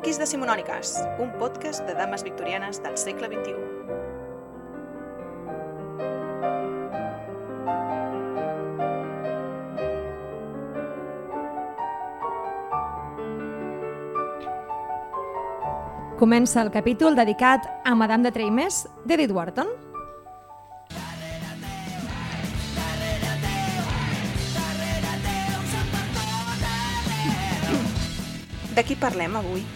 Punquis Decimonòniques, un podcast de dames victorianes del segle XXI. Comença el capítol dedicat a Madame de Treymes d'Edith Wharton. De qui parlem avui?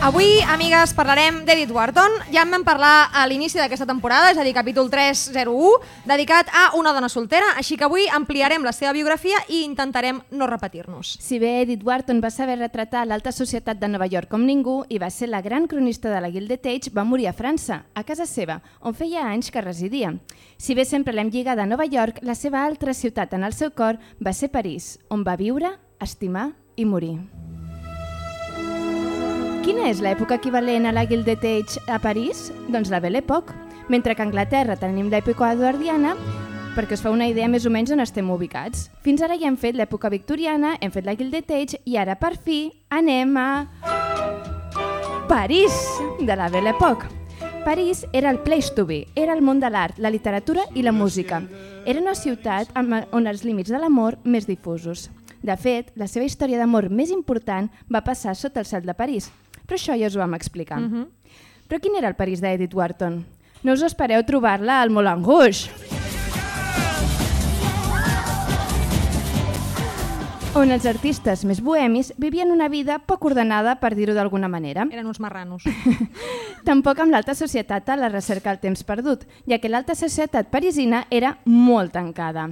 Avui, amigues, parlarem d'Edith Wharton. Ja en vam parlar a l'inici d'aquesta temporada, és a dir, capítol 301, dedicat a una dona soltera, així que avui ampliarem la seva biografia i intentarem no repetir-nos. Si bé Edith Wharton va saber retratar l'alta societat de Nova York com ningú i va ser la gran cronista de la Gilded Age, va morir a França, a casa seva, on feia anys que residia. Si bé sempre l'hem lligada a Nova York, la seva altra ciutat en el seu cor va ser París, on va viure, estimar i morir. Quina és l'època equivalent a la Gilded Age a París? Doncs la Belle Époque. Mentre que a Anglaterra tenim l'època eduardiana, perquè us fa una idea més o menys on estem ubicats. Fins ara ja hem fet l'època victoriana, hem fet la Gilded Age i ara per fi anem a... París, de la Belle Époque. París era el place to be, era el món de l'art, la literatura i la música. Era una ciutat on els límits de l'amor més difusos. De fet, la seva història d'amor més important va passar sota el cel de París, però això ja us ho vam explicar. Mhm. Però quin era el París d'Edith Wharton? No us espereu trobar-la al Moulin Rouge. on els artistes més bohemis vivien una vida poc ordenada, per dir-ho d'alguna manera. Eren uns marranos. Tampoc amb l'alta societat a la recerca del temps perdut, ja que l'alta societat parisina era molt tancada.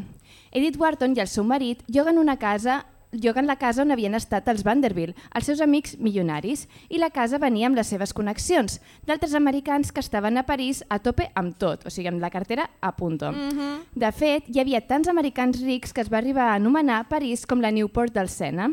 Edith Wharton i el seu marit lloguen una casa lloguen la casa on havien estat els Vanderbilt, els seus amics milionaris, i la casa venia amb les seves connexions, d'altres americans que estaven a París a tope amb tot, o sigui, amb la cartera a punto. Mm -hmm. De fet, hi havia tants americans rics que es va arribar a anomenar París com la Newport del Sena.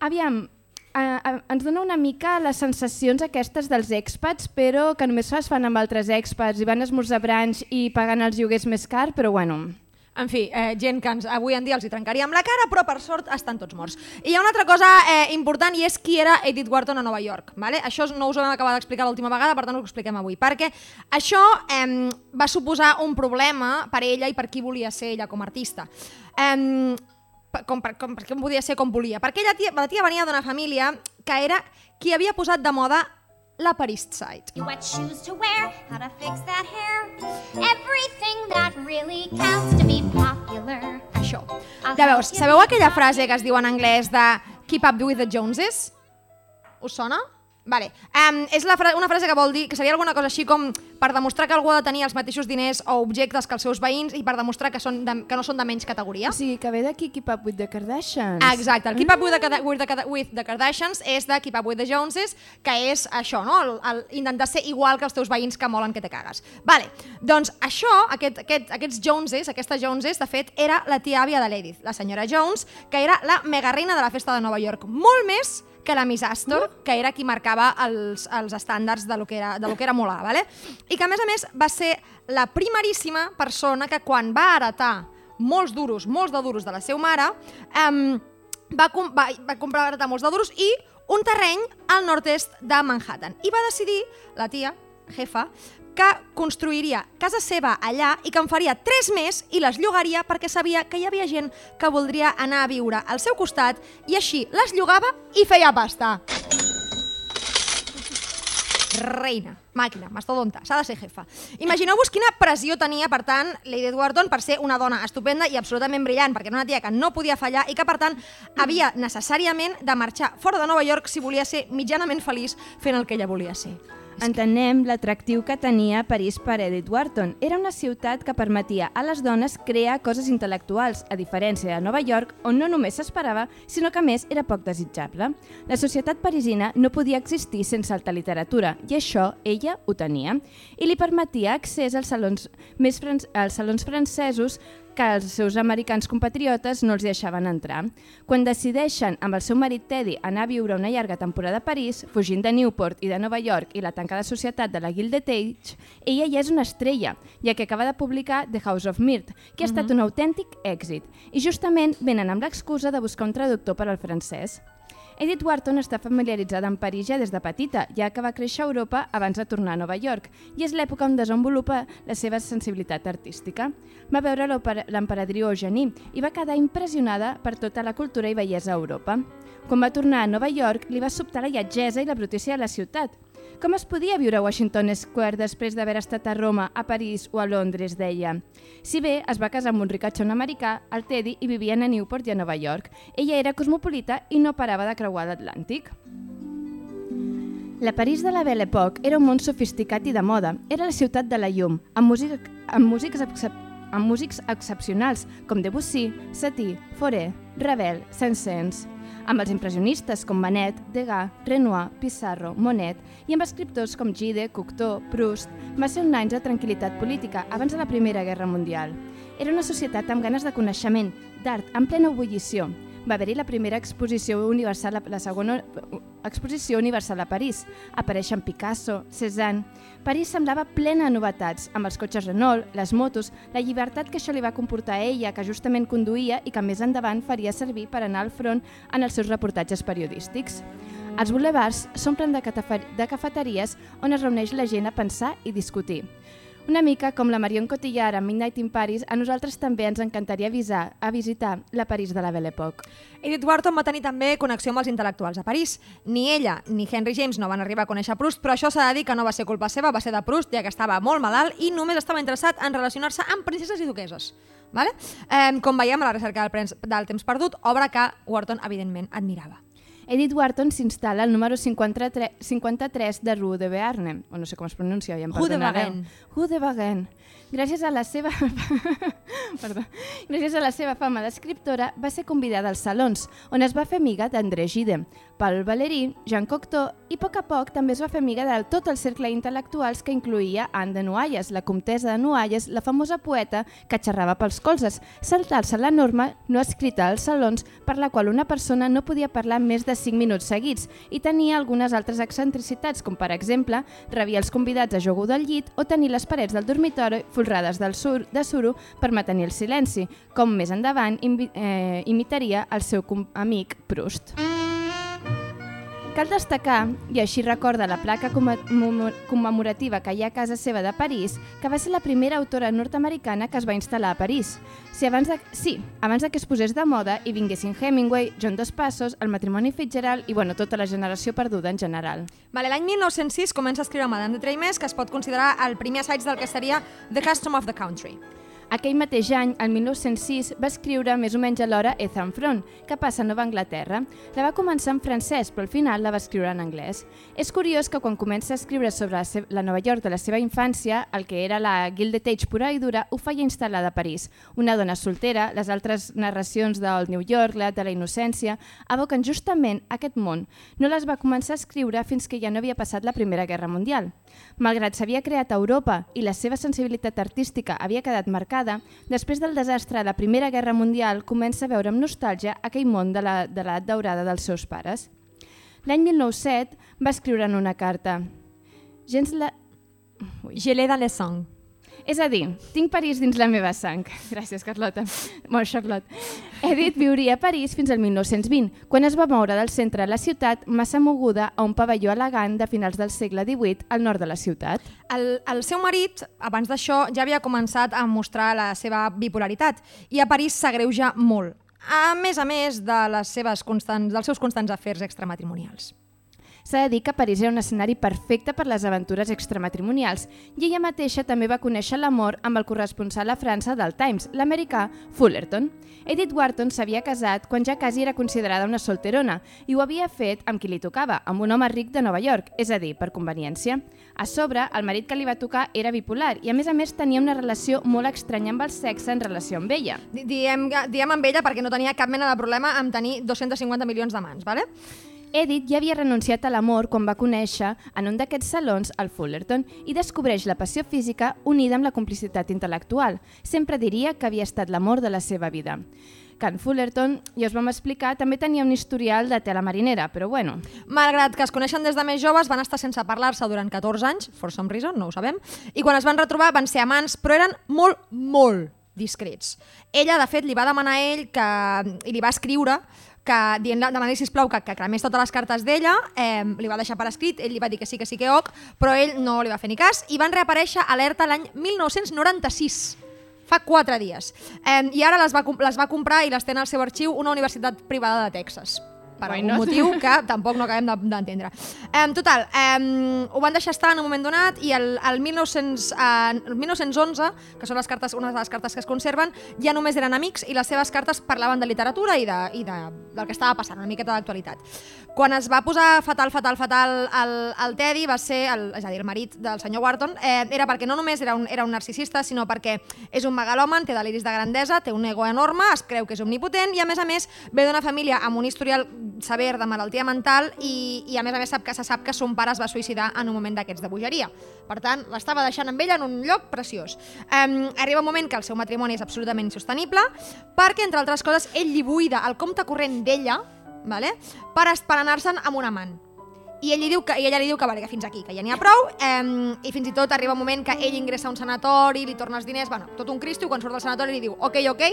Aviam, eh, eh, ens dona una mica les sensacions aquestes dels expats, però que només es fan amb altres expats i van esmorzar branch i pagant els lloguers més car, però bueno... En fi, eh, gent que ens, avui en dia els hi trencaríem la cara, però per sort estan tots morts. I hi ha una altra cosa eh, important i és qui era Edith Wharton a Nova York. Vale? Això no us ho vam acabar d'explicar l'última vegada, per tant ho expliquem avui. Perquè això eh, va suposar un problema per ella i per qui volia ser ella com a artista. Eh, com, per, com, perquè podia ser com volia. Perquè ella, tia, la tia venia d'una família que era qui havia posat de moda la Paris Side. what shoes to wear, how to fix that hair, everything that really counts to be popular. Això. Ja veus, sabeu aquella frase que es diu en anglès de Keep up with the Joneses? Us sona? Vale. Um, és la fra una frase que vol dir que seria alguna cosa així com per demostrar que algú ha de tenir els mateixos diners o objectes que els seus veïns i per demostrar que, són de, que no són de menys categoria. O sigui, que ve d'aquí Keep Up With The Kardashians. Exacte, el Keep Up with the, Kada- with, the, with the Kardashians és de Keep Up with the Joneses, que és això, no? El, el, intentar ser igual que els teus veïns que molen que te cagues. Vale, doncs això, aquest, aquest, aquests Joneses, aquesta Joneses, de fet, era la tia àvia de l'Edith, la senyora Jones, que era la mega reina de la festa de Nova York, molt més que la Miss Astor, que era qui marcava els, els estàndards de lo que era, de lo que era molar, vale? i que a més a més va ser la primeríssima persona que quan va heretar molts duros, molts de duros de la seva mare, em, va, com va, va comprar heretar molts de duros i un terreny al nord-est de Manhattan. I va decidir, la tia, jefa, que construiria casa seva allà i que en faria tres més i les llogaria perquè sabia que hi havia gent que voldria anar a viure al seu costat i així les llogava i feia pasta. Reina, màquina, mastodonta, s'ha de ser jefa. Imagineu-vos quina pressió tenia, per tant, Lady Wharton per ser una dona estupenda i absolutament brillant, perquè era una tia que no podia fallar i que, per tant, havia necessàriament de marxar fora de Nova York si volia ser mitjanament feliç fent el que ella volia ser. Entenem l'atractiu que tenia París per Edith Wharton. Era una ciutat que permetia a les dones crear coses intel·lectuals, a diferència de Nova York, on no només s'esperava, sinó que més era poc desitjable. La societat parisina no podia existir sense alta literatura, i això ella ho tenia. I li permetia accés als salons, més fran als salons francesos que els seus americans compatriotes no els deixaven entrar. Quan decideixen amb el seu marit Teddy anar a viure una llarga temporada a París, fugint de Newport i de Nova York i la tancada societat de la Gilded Age, ella ja és una estrella, ja que acaba de publicar The House of Mirth, que ha estat un autèntic èxit, i justament venen amb l'excusa de buscar un traductor per al francès. Edith Wharton està familiaritzada amb París ja des de petita, ja que va créixer a Europa abans de tornar a Nova York, i és l'època on desenvolupa la seva sensibilitat artística. Va veure l'emperadriu Eugenie i va quedar impressionada per tota la cultura i bellesa a Europa. Quan va tornar a Nova York, li va sobtar la lletgesa i la brutícia de la ciutat. Com es podia viure a Washington Square després d'haver estat a Roma, a París o a Londres, deia. Si bé es va casar amb un ricachón americà, el Teddy, i vivien a Newport i a Nova York. Ella era cosmopolita i no parava de creuar l'Atlàntic. La París de la Belle Époque era un món sofisticat i de moda. Era la ciutat de la llum, amb, músic, amb, músics, amb músics excepcionals com Debussy, Satie, Fauré, Ravel, Saint-Saëns, amb els impressionistes com Manet, Degas, Renoir, Pissarro, Monet i amb escriptors com Gide, Cocteau, Proust. Va ser un any de tranquil·litat política abans de la Primera Guerra Mundial. Era una societat amb ganes de coneixement, d'art, en plena ebullició. Va haver-hi la primera exposició universal, la segona exposició universal a París. Apareixen Picasso, Cézanne... París semblava plena de novetats, amb els cotxes Renault, les motos, la llibertat que això li va comportar a ella, que justament conduïa i que més endavant faria servir per anar al front en els seus reportatges periodístics. Els boulevards s'omplen de, de cafeteries on es reuneix la gent a pensar i discutir. Una mica com la Marion Cotillard a Midnight in Paris, a nosaltres també ens encantaria avisar, a visitar la París de la Belle Époque. Edith Wharton va tenir també connexió amb els intel·lectuals a París. Ni ella ni Henry James no van arribar a conèixer Proust, però això s'ha de dir que no va ser culpa seva, va ser de Proust, ja que estava molt malalt i només estava interessat en relacionar-se amb princeses i duqueses. Vale? Eh, com veiem a la recerca del, del temps perdut, obra que Wharton evidentment admirava. Edith Wharton s'instal·la al número 53, 53 de Rue de Béarn, o no sé com es pronuncia, ja em perdonareu. Varennes. Rue de Varennes. Gràcies a la seva Perdó. Gràcies a la seva fama d'escriptora, va ser convidada als salons, on es va fer amiga d'André Gide, Paul Valéry, Jean Cocteau i a poc a poc també es va fer amiga de tot el cercle intel·lectuals que incluïa Anne de Noailles, la comtessa de Noailles, la famosa poeta que xerrava pels colzes, saltar-se la norma no escrita als salons per la qual una persona no podia parlar més de 5 minuts seguits i tenia algunes altres excentricitats, com per exemple rebia els convidats a jugar del llit o tenir les parets del dormitori folrades del sur, de suro per mantenir el silenci, com més endavant eh, imitaria el seu amic Proust. Cal destacar, i així recorda la placa commemorativa que hi ha a casa seva de París, que va ser la primera autora nord-americana que es va instal·lar a París. Si abans de, sí, abans de que es posés de moda i vinguessin Hemingway, John Dos Passos, el matrimoni Fitzgerald i bueno, tota la generació perduda en general. Vale, L'any 1906 comença a escriure Madame de Tremés, que es pot considerar el primer assaig del que seria The Custom of the Country. Aquell mateix any, el 1906, va escriure més o menys alhora Ethan Front, que passa a Nova Anglaterra. La va començar en francès, però al final la va escriure en anglès. És curiós que quan comença a escriure sobre la, seva, la Nova York de la seva infància, el que era la Gilded Age pura i dura, ho feia instal·lada a París. Una dona soltera, les altres narracions del New York, la de la innocència, evoquen justament aquest món. No les va començar a escriure fins que ja no havia passat la Primera Guerra Mundial. Malgrat s'havia creat a Europa i la seva sensibilitat artística havia quedat marcada, després del desastre de la Primera Guerra Mundial comença a veure amb nostàlgia aquell món de la- l'edat daurada dels seus pares. L'any 1907 va escriure en una carta Gens la... Je l'ai dans le sang. És a dir, tinc París dins la meva sang. Gràcies, Carlota. Molt Charlotte. Edith viuria a París fins al 1920, quan es va moure del centre de la ciutat massa moguda a un pavelló elegant de finals del segle XVIII al nord de la ciutat. El, el seu marit, abans d'això, ja havia començat a mostrar la seva bipolaritat i a París s'agreuja molt, a més a més de les seves constants, dels seus constants afers extramatrimonials. S'ha de dir que París era un escenari perfecte per les aventures extramatrimonials i ella mateixa també va conèixer l'amor amb el corresponsal a França del Times, l'americà Fullerton. Edith Wharton s'havia casat quan ja quasi era considerada una solterona i ho havia fet amb qui li tocava, amb un home ric de Nova York, és a dir, per conveniència. A sobre, el marit que li va tocar era bipolar i a més a més tenia una relació molt estranya amb el sexe en relació amb ella. Di- Diem, diem amb ella perquè no tenia cap mena de problema amb tenir 250 milions de mans, ¿vale? Edith ja havia renunciat a l'amor quan va conèixer en un d'aquests salons el Fullerton i descobreix la passió física unida amb la complicitat intel·lectual. Sempre diria que havia estat l'amor de la seva vida. En Fullerton, ja us vam explicar, també tenia un historial de tela marinera, però bueno, Malgrat que es coneixen des de més joves, van estar sense parlar-se durant 14 anys, for some reason, no ho sabem, i quan es van retrobar van ser amants, però eren molt, molt discrets. Ella, de fet, li va demanar a ell que, i li va escriure que dient demanant sisplau que, que cremés totes les cartes d'ella, eh, li va deixar per escrit, ell li va dir que sí, que sí, que ok, però ell no li va fer ni cas, i van reaparèixer alerta l'any 1996 fa quatre dies. Eh, I ara les va, les va comprar i les té en el seu arxiu una universitat privada de Texas per Why algun not? motiu que tampoc no acabem de- d'entendre. Eh, total, eh, ho van deixar estar en un moment donat i el, el, 1900, eh, el 1911, que són les cartes, una de les cartes que es conserven, ja només eren amics i les seves cartes parlaven de literatura i, de, i de, del que estava passant, una miqueta d'actualitat. Quan es va posar fatal, fatal, fatal el, el Teddy, va ser, el, és a dir, el marit del senyor Wharton, eh, era perquè no només era un, era un narcisista, sinó perquè és un megalòman, té deliris de grandesa, té un ego enorme, es creu que és omnipotent i, a més a més, ve d'una família amb un historial sever de malaltia mental i, i a més a més sap que se sap que son pare es va suïcidar en un moment d'aquests de bogeria. Per tant, l'estava deixant amb ella en un lloc preciós. Um, arriba un moment que el seu matrimoni és absolutament insostenible perquè, entre altres coses, ell li buida el compte corrent d'ella vale? per, es- per anar-se'n amb un amant. I, ell li diu que, i ella li diu que, vale, que fins aquí, que ja n'hi ha prou, eh, i fins i tot arriba un moment que ell ingressa a un sanatori, li torna els diners, bueno, tot un cristo, i quan surt del sanatori li diu, ok, ok,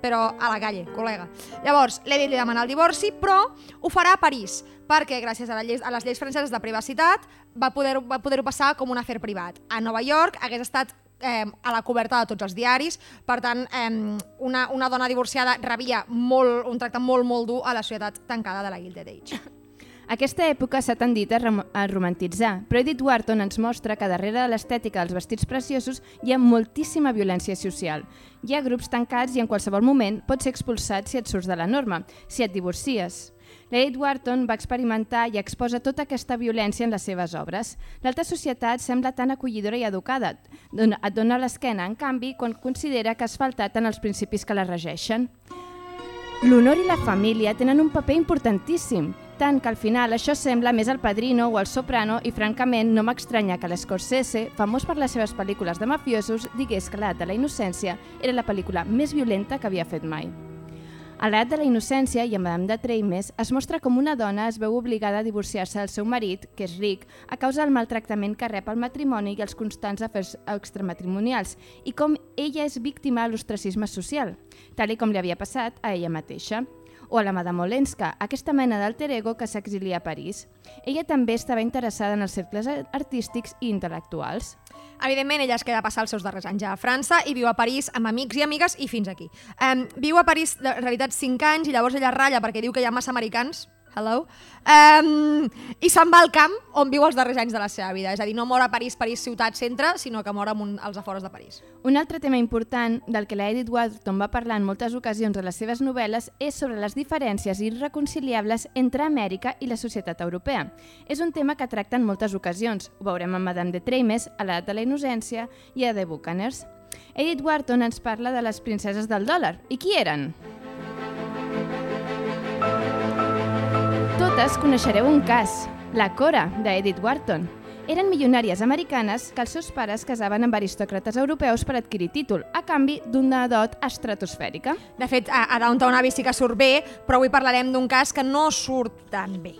però a la calle, col·lega. Llavors, l'Edith li demana el divorci, però ho farà a París, perquè gràcies a, la llei, a les lleis franceses de privacitat va poder-ho va poder passar com un afer privat. A Nova York hagués estat eh, a la coberta de tots els diaris, per tant, eh, una, una dona divorciada rebia molt, un tracte molt, molt dur a la societat tancada de la Gilded Age. Aquesta època s'ha tendit a, a romantitzar, però Edith Wharton ens mostra que darrere de l'estètica dels vestits preciosos hi ha moltíssima violència social. Hi ha grups tancats i en qualsevol moment pots ser expulsat si et surts de la norma, si et divorcies. L'Edith Wharton va experimentar i exposa tota aquesta violència en les seves obres. L'alta societat sembla tan acollidora i educada. Et dona l'esquena, en canvi, quan considera que has faltat en els principis que la regeixen. L'honor i la família tenen un paper importantíssim, tant que al final això sembla més el Padrino o el Soprano i francament no m'estranya que l'Scorsese, famós per les seves pel·lícules de mafiosos, digués que l'edat de la innocència era la pel·lícula més violenta que havia fet mai. A l'edat de la innocència i a Madame de Treimes es mostra com una dona es veu obligada a divorciar-se del seu marit, que és ric, a causa del maltractament que rep el matrimoni i els constants afers extramatrimonials, i com ella és víctima de l'ostracisme social, tal i com li havia passat a ella mateixa o a la Madame Olenska, aquesta mena d'alter ego que s'exilia a París. Ella també estava interessada en els cercles artístics i intel·lectuals. Evidentment, ella es queda a passar els seus darrers anys a França i viu a París amb amics i amigues i fins aquí. Um, viu a París, de realitat, 5 anys i llavors ella ratlla perquè diu que hi ha massa americans hello, um, i se'n va al camp on viu els darrers anys de la seva vida. És a dir, no mor a París, París ciutat centre, sinó que mor un, als afores de París. Un altre tema important del que la Edith Wharton va parlar en moltes ocasions a les seves novel·les és sobre les diferències irreconciliables entre Amèrica i la societat europea. És un tema que tracta en moltes ocasions. Ho veurem amb Madame de Treimes, a l'edat de la innocència i a The Buccaneers. Edith Wharton ens parla de les princeses del dòlar. I qui eren? Totes coneixereu un cas, la Cora, d'Edith Wharton. Eren milionàries americanes que els seus pares casaven amb aristòcrates europeus per adquirir títol, a canvi d'una dot estratosfèrica. De fet, a, a Downton Abbey sí que surt bé, però avui parlarem d'un cas que no surt tan bé.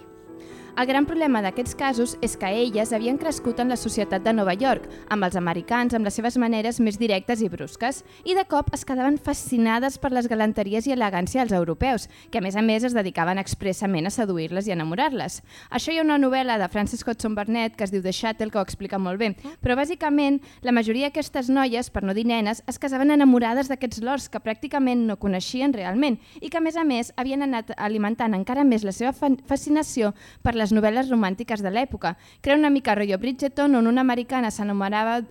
El gran problema d'aquests casos és que elles havien crescut en la societat de Nova York, amb els americans, amb les seves maneres més directes i brusques, i de cop es quedaven fascinades per les galanteries i elegància dels europeus, que a més a més es dedicaven expressament a seduir-les i enamorar-les. Això hi ha una novel·la de Frances Hodgson Burnett que es diu The Shuttle, que ho explica molt bé, però bàsicament la majoria d'aquestes noies, per no dir nenes, es casaven enamorades d'aquests lords que pràcticament no coneixien realment i que a més a més havien anat alimentant encara més la seva fa- fascinació per les novel·les romàntiques de l'època. Crea una mica rotllo Bridgerton on una americana s'enamorava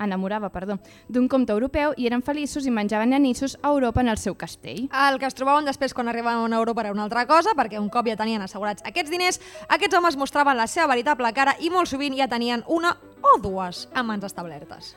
enamorava perdó, d'un comte europeu i eren feliços i menjaven anissos a Europa en el seu castell. El que es trobaven després quan arribaven a Europa era una altra cosa, perquè un cop ja tenien assegurats aquests diners, aquests homes mostraven la seva veritable cara i molt sovint ja tenien una o dues amants establertes.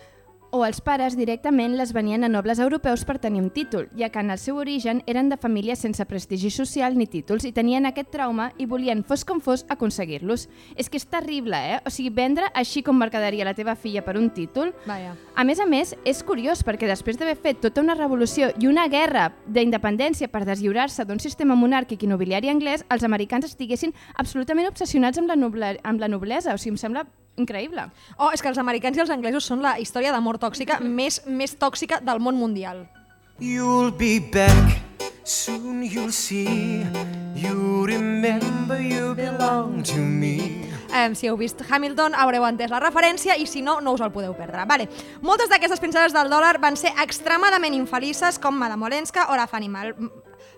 O els pares directament les venien a nobles europeus per tenir un títol, ja que en el seu origen eren de famílies sense prestigi social ni títols i tenien aquest trauma i volien, fos com fos, aconseguir-los. És que és terrible, eh? O sigui, vendre així com mercaderia la teva filla per un títol... Vaja. A més a més, és curiós perquè després d'haver fet tota una revolució i una guerra d'independència per deslliurar-se d'un sistema monàrquic i nobiliari anglès, els americans estiguessin absolutament obsessionats amb la, noble, amb la noblesa. O sigui, em sembla increïble. Oh, és que els americans i els anglesos són la història d'amor tòxica més, més tòxica del món mundial. You'll be back, soon you'll see. You remember you belong to me. Eh, si heu vist Hamilton haureu entès la referència i si no, no us el podeu perdre. Vale. Moltes d'aquestes princeses del dòlar van ser extremadament infelices com Madame Olenska o la Fanny Mal...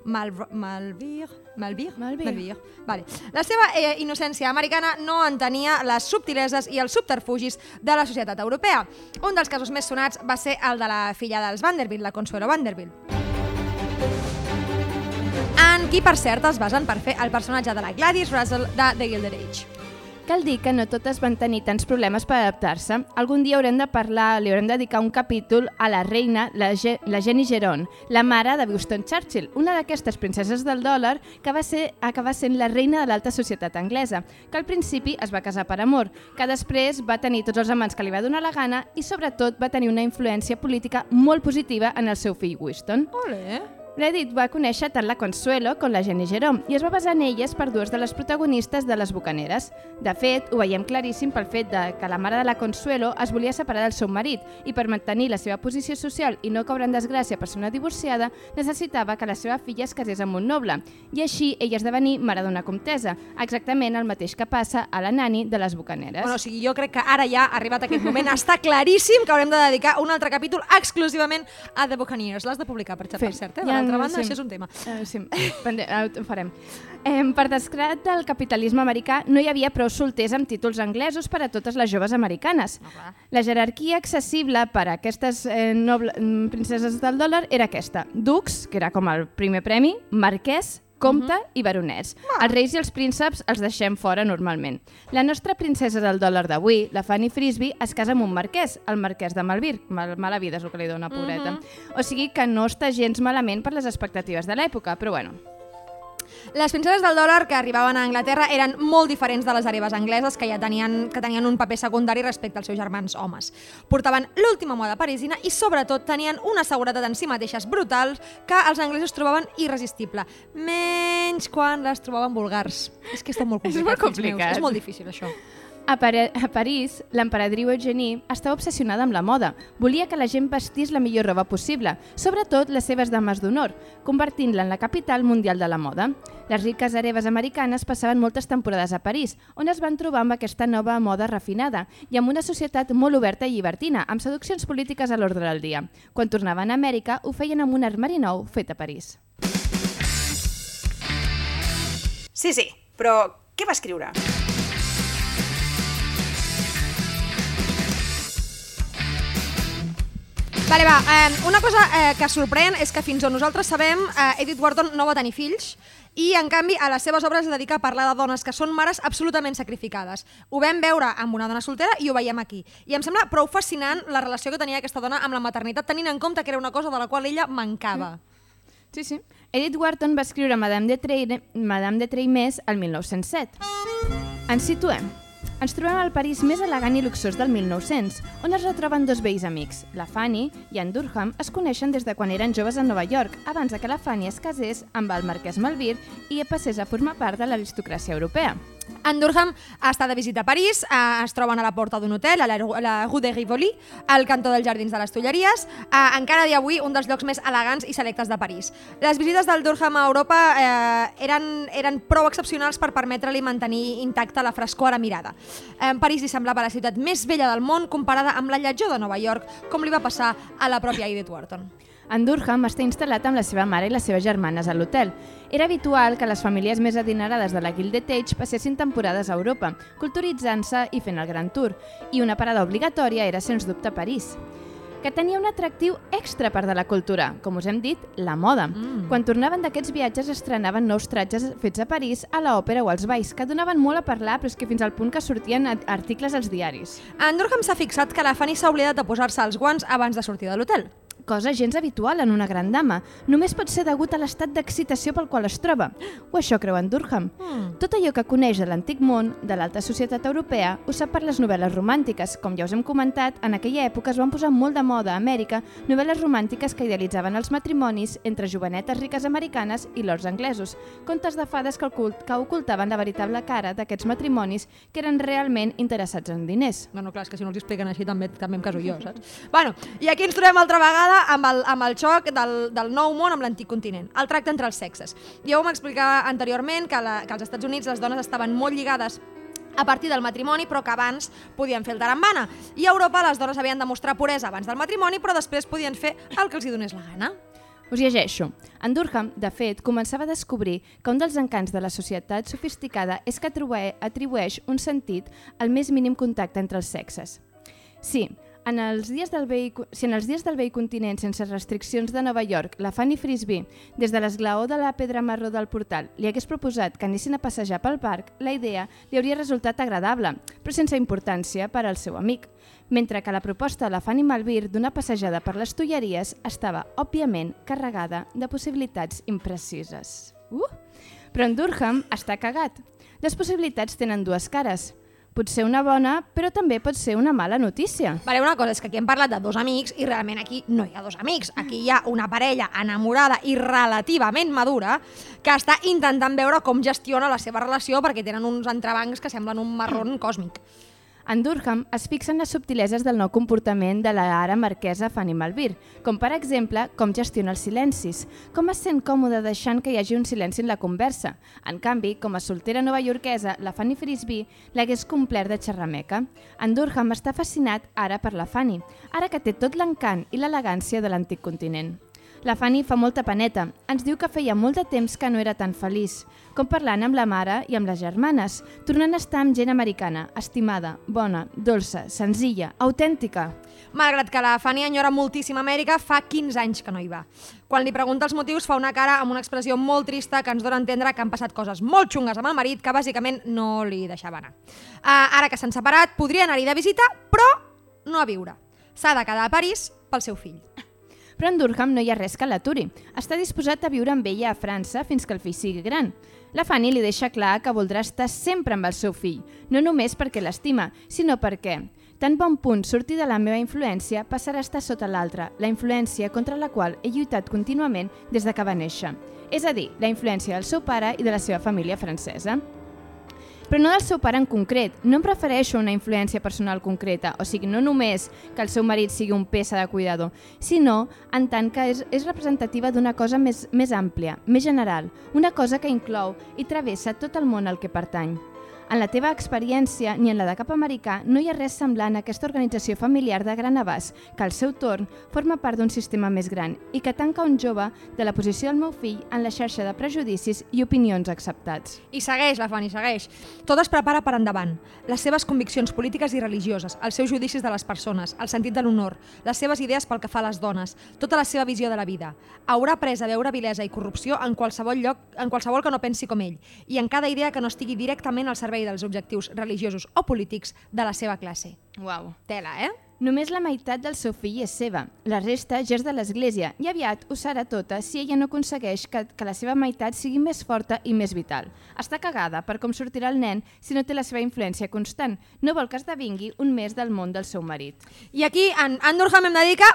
Mal... Malvir... Malvir? Malvir. Malvir. Vale. La seva eh, innocència americana no entenia les subtileses i els subterfugis de la societat europea. Un dels casos més sonats va ser el de la filla dels Vanderbilt, la Consuelo Vanderbilt. En qui, per cert, es basen per fer el personatge de la Gladys Russell de The Gilded Age. Cal dir que no totes van tenir tants problemes per adaptar-se. Algun dia haurem de parlar, li haurem de dedicar un capítol a la reina, la, Ge la Jenny Geron, la mare de Winston Churchill, una d'aquestes princeses del dòlar que va ser acabar sent la reina de l'alta societat anglesa, que al principi es va casar per amor, que després va tenir tots els amants que li va donar la gana i sobretot va tenir una influència política molt positiva en el seu fill Winston. Ole. L'Edith va conèixer tant la Consuelo com la Jenny Jerome i es va basar en elles per dues de les protagonistes de les Bucaneres. De fet, ho veiem claríssim pel fet de que la mare de la Consuelo es volia separar del seu marit i per mantenir la seva posició social i no caure en desgràcia per ser una divorciada, necessitava que la seva filla es casés amb un noble i així ella esdevenir mare d'una comtesa, exactament el mateix que passa a la nani de les Bucaneres. Bueno, o sigui, jo crec que ara ja ha arribat aquest moment. Està claríssim que haurem de dedicar un altre capítol exclusivament a The Buccaneers. L'has de publicar, per, per cert, eh? Ja, L'altra banda, sí. això és un tema. Uh, sí, pende- eh, ho farem. Eh, per desgrat del capitalisme americà, no hi havia prou solters amb títols anglesos per a totes les joves americanes. clar. La jerarquia accessible per a aquestes eh, noble, mm, princeses del dòlar era aquesta. Dux, que era com el primer premi, marquès, comte i baronets. Els reis i els prínceps els deixem fora normalment. La nostra princesa del dòlar d'avui, la Fanny Frisbee, es casa amb un marquès, el marquès de Malvir. Mal, mala vida és el que li dona, pobreta. O sigui que no està gens malament per les expectatives de l'època, però bueno. Les princeses del dòlar que arribaven a Anglaterra eren molt diferents de les hereves angleses que ja tenien, que tenien un paper secundari respecte als seus germans homes. Portaven l'última moda parisina i sobretot tenien una seguretat en si mateixes brutal que els anglesos trobaven irresistible. Menys quan les trobaven vulgars. És que està molt És complicat. molt fills meus. complicat. És molt difícil, això. A, Pare a París, l'emperadriu Eugenie estava obsessionada amb la moda. Volia que la gent vestís la millor roba possible, sobretot les seves dames d'honor, convertint-la en la capital mundial de la moda. Les riques hereves americanes passaven moltes temporades a París, on es van trobar amb aquesta nova moda refinada i amb una societat molt oberta i llibertina, amb seduccions polítiques a l'ordre del dia. Quan tornaven a Amèrica, ho feien amb un armari nou fet a París. Sí, sí, però què va escriure? Vale, va, eh, una cosa eh, que sorprèn és que fins on nosaltres sabem, eh, Edith Wharton no va tenir fills i, en canvi, a les seves obres es dedica a parlar de dones que són mares absolutament sacrificades. Ho vam veure amb una dona soltera i ho veiem aquí. I em sembla prou fascinant la relació que tenia aquesta dona amb la maternitat, tenint en compte que era una cosa de la qual ella mancava. Sí, sí. Edith Wharton va escriure Madame de, Treire, Madame de el 1907. Ens situem. Ens trobem al París més elegant i luxós del 1900, on es retroben dos vells amics. La Fanny i en Durham es coneixen des de quan eren joves a Nova York, abans de que la Fanny es casés amb el marquès Malvir i passés a formar part de l'aristocràcia europea. En Durham està de visita a París, eh, es troben a la porta d'un hotel, a la, la Rue de Rivoli, al cantó dels Jardins de les Tulleries, eh, encara dia avui un dels llocs més elegants i selectes de París. Les visites del Durham a Europa eh, eren, eren prou excepcionals per permetre-li mantenir intacta la frescor a la mirada. Eh, París li semblava la ciutat més vella del món comparada amb la lletjor de Nova York, com li va passar a la pròpia Edith Wharton. En Durham està instal·lat amb la seva mare i les seves germanes a l'hotel. Era habitual que les famílies més adinerades de la Gilded Age passessin temporades a Europa, culturitzant-se i fent el Gran Tour, i una parada obligatòria era, sens dubte, París. que tenia un atractiu extra part de la cultura, com us hem dit, la moda. Mm. Quan tornaven d'aquests viatges estrenaven nous tratges fets a París, a l'òpera o als balls, que donaven molt a parlar, però és que fins al punt que sortien articles als diaris. En Durham s'ha fixat que la Fanny s'ha oblidat de posar-se els guants abans de sortir de l'hotel. Cosa gens habitual en una gran dama. Només pot ser degut a l'estat d'excitació pel qual es troba. O això creu en Durham. Mm. Tot allò que coneix de l'antic món, de l'alta societat europea, ho sap per les novel·les romàntiques. Com ja us hem comentat, en aquella època es van posar molt de moda a Amèrica novel·les romàntiques que idealitzaven els matrimonis entre jovenetes riques americanes i lords anglesos, contes de fades que, ocult, que ocultaven la veritable cara d'aquests matrimonis que eren realment interessats en diners. Bueno, clar, és que si no els expliquen així també també em caso jo, saps? bueno, i aquí ens trobem altra vegada amb el, amb el xoc del, del nou món amb l'antic continent, el tracte entre els sexes. Ja ho m'explicava anteriorment que, la, que als Estats Units les dones estaven molt lligades a partir del matrimoni, però que abans podien fer el tarambana. I a Europa les dones havien de mostrar puresa abans del matrimoni, però després podien fer el que els hi donés la gana. Us llegeixo. En Durham, de fet, començava a descobrir que un dels encants de la societat sofisticada és que atribue- atribueix un sentit al més mínim contacte entre els sexes. Sí, en els dies del vell, si en els dies del vell continent sense restriccions de Nova York, la Fanny Frisbee, des de l'esglaó de la pedra marró del portal, li hagués proposat que anessin a passejar pel parc, la idea li hauria resultat agradable, però sense importància per al seu amic mentre que la proposta de la Fanny Malvir d'una passejada per les Tulleries estava, òbviament, carregada de possibilitats imprecises. Uh! Però en Durham està cagat. Les possibilitats tenen dues cares. Pot ser una bona, però també pot ser una mala notícia. Vale, una cosa és que aquí hem parlat de dos amics i realment aquí no hi ha dos amics. Aquí hi ha una parella enamorada i relativament madura que està intentant veure com gestiona la seva relació perquè tenen uns entrebancs que semblen un marron còsmic. En Durham es fixen les subtileses del nou comportament de la ara marquesa Fanny Malvir, com per exemple com gestiona els silencis, com es sent còmode deixant que hi hagi un silenci en la conversa. En canvi, com a soltera novaiorquesa, la Fanny Frisbee l'hagués complert de xerrameca. En Durham està fascinat ara per la Fanny, ara que té tot l'encant i l'elegància de l'antic continent. La Fanny fa molta paneta. Ens diu que feia molt de temps que no era tan feliç, com parlant amb la mare i amb les germanes, tornant a estar amb gent americana, estimada, bona, dolça, senzilla, autèntica. Malgrat que la Fanny enyora moltíssim Amèrica, fa 15 anys que no hi va. Quan li pregunta els motius, fa una cara amb una expressió molt trista que ens dona a entendre que han passat coses molt xungues amb el marit que bàsicament no li deixava anar. Uh, ara que s'han separat, podria anar-hi de visita, però no a viure. S'ha de quedar a París pel seu fill. Però en Durham no hi ha res que l'aturi. Està disposat a viure amb ella a França fins que el fill sigui gran. La Fanny li deixa clar que voldrà estar sempre amb el seu fill, no només perquè l'estima, sinó perquè tan bon punt sortir de la meva influència passarà a estar sota l'altra, la influència contra la qual he lluitat contínuament des de que va néixer. És a dir, la influència del seu pare i de la seva família francesa. Però no del seu pare en concret. No em refereixo a una influència personal concreta, o sigui, no només que el seu marit sigui un peça de cuidador, sinó en tant que és, és representativa d'una cosa més, més àmplia, més general, una cosa que inclou i travessa tot el món al que pertany. En la teva experiència, ni en la de cap americà, no hi ha res semblant a aquesta organització familiar de gran abast, que al seu torn forma part d'un sistema més gran i que tanca un jove de la posició del meu fill en la xarxa de prejudicis i opinions acceptats. I segueix, la Fanny, segueix. Tot es prepara per endavant. Les seves conviccions polítiques i religioses, els seus judicis de les persones, el sentit de l'honor, les seves idees pel que fa a les dones, tota la seva visió de la vida. Haurà après a veure vilesa i corrupció en qualsevol lloc, en qualsevol que no pensi com ell, i en cada idea que no estigui directament al servei dels objectius religiosos o polítics de la seva classe. Uau. Tela, eh? Només la meitat del seu fill és seva, la resta ja és de l'Església i aviat ho serà tota si ella no aconsegueix que, que la seva meitat sigui més forta i més vital. Està cagada per com sortirà el nen si no té la seva influència constant. No vol que esdevingui un més del món del seu marit. I aquí en, en Durham hem de dir que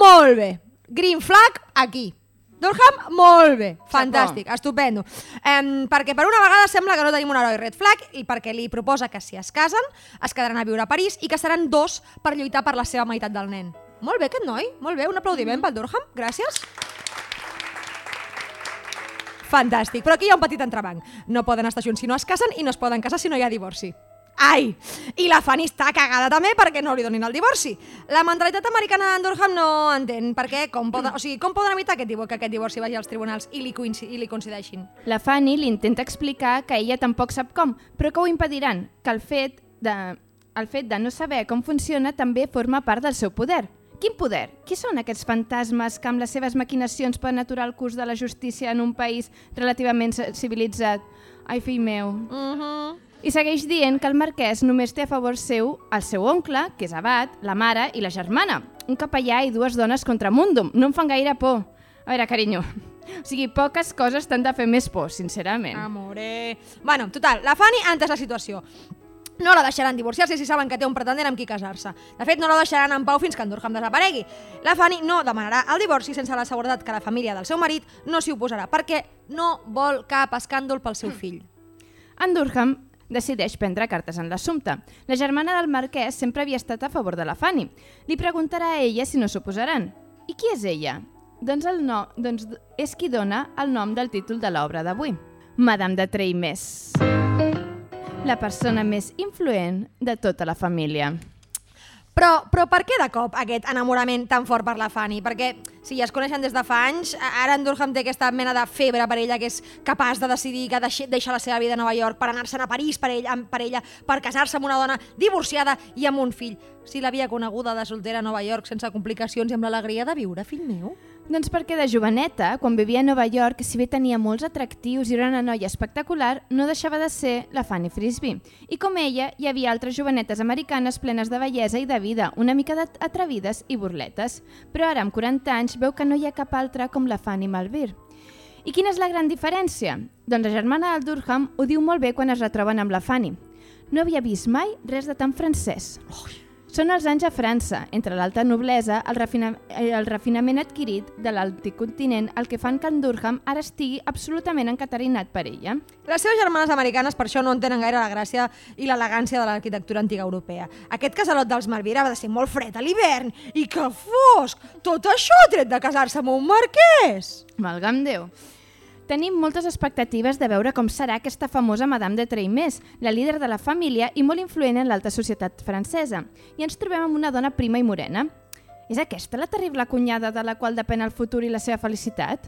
molt bé. Green flag aquí. Durham, molt bé, fantàstic, estupendo. Um, perquè per una vegada sembla que no tenim un heroi red flag i perquè li proposa que si es casen es quedaran a viure a París i que seran dos per lluitar per la seva meitat del nen. Molt bé aquest noi, molt bé, un aplaudiment pel Durham, gràcies. Fantàstic, però aquí hi ha un petit entrebanc. No poden estar junts si no es casen i no es poden casar si no hi ha divorci. Ai! I la Fanny està cagada també perquè no li donin el divorci. La mentalitat americana d'en Durham no entén per què, com poden, o sigui, com poden evitar aquest divorci, que aquest divorci vagi als tribunals i li, i li coincideixin. La Fanny li intenta explicar que ella tampoc sap com, però que ho impediran, que el fet de, el fet de no saber com funciona també forma part del seu poder. Quin poder? Qui són aquests fantasmes que amb les seves maquinacions poden aturar el curs de la justícia en un país relativament civilitzat? Ai, fill meu. Mm -hmm. I segueix dient que el marquès només té a favor seu el seu oncle, que és abat, la mare i la germana. Un capellà i dues dones contra Mundum. No em fan gaire por. A veure, carinyo, o sigui, poques coses t'han de fer més por, sincerament. Amore... Bueno, total, la Fanny ha entès la situació. No la deixaran divorciar-se si saben que té un pretendent amb qui casar-se. De fet, no la deixaran en pau fins que en Durham desaparegui. La Fanny no demanarà el divorci sense la seguretat que la família del seu marit no s'hi oposarà, perquè no vol cap escàndol pel seu fill. En Durham decideix prendre cartes en l'assumpte. La germana del marquès sempre havia estat a favor de la Fanny. Li preguntarà a ella si no s'oposaran. I qui és ella? Doncs, el no, doncs és qui dona el nom del títol de l'obra d'avui. Madame de Treimés. La persona més influent de tota la família. Però, però per què de cop aquest enamorament tan fort per la Fanny? Perquè si ja es coneixen des de fa anys, ara en Durham té aquesta mena de febre per ella que és capaç de decidir que deixa, la seva vida a Nova York per anar-se'n a París per ella, per, ella, per casar-se amb una dona divorciada i amb un fill. Si l'havia coneguda de soltera a Nova York sense complicacions i amb l'alegria de viure, fill meu. Doncs perquè de joveneta, quan vivia a Nova York, si bé tenia molts atractius i era una noia espectacular, no deixava de ser la Fanny Frisbee. I com ella, hi havia altres jovenetes americanes plenes de bellesa i de vida, una mica atrevides i burletes. Però ara, amb 40 anys, veu que no hi ha cap altra com la Fanny Malvir. I quina és la gran diferència? Doncs la germana del Durham ho diu molt bé quan es retroben amb la Fanny. No havia vist mai res de tan francès. Ui. Són els anys a França, entre l'alta noblesa, el, refina el refinament adquirit de l'antic continent, el que fan que en Durham ara estigui absolutament encatarinat per ella. Les seves germanes americanes per això no entenen gaire la gràcia i l'elegància de l'arquitectura antiga europea. Aquest casalot dels Malvira va de ser molt fred a l'hivern i que fosc! Tot això tret de casar-se amb un marquès! Malgam Déu. Tenim moltes expectatives de veure com serà aquesta famosa Madame de Treimés, la líder de la família i molt influent en l'alta societat francesa. I ens trobem amb una dona prima i morena. És aquesta la terrible cunyada de la qual depèn el futur i la seva felicitat?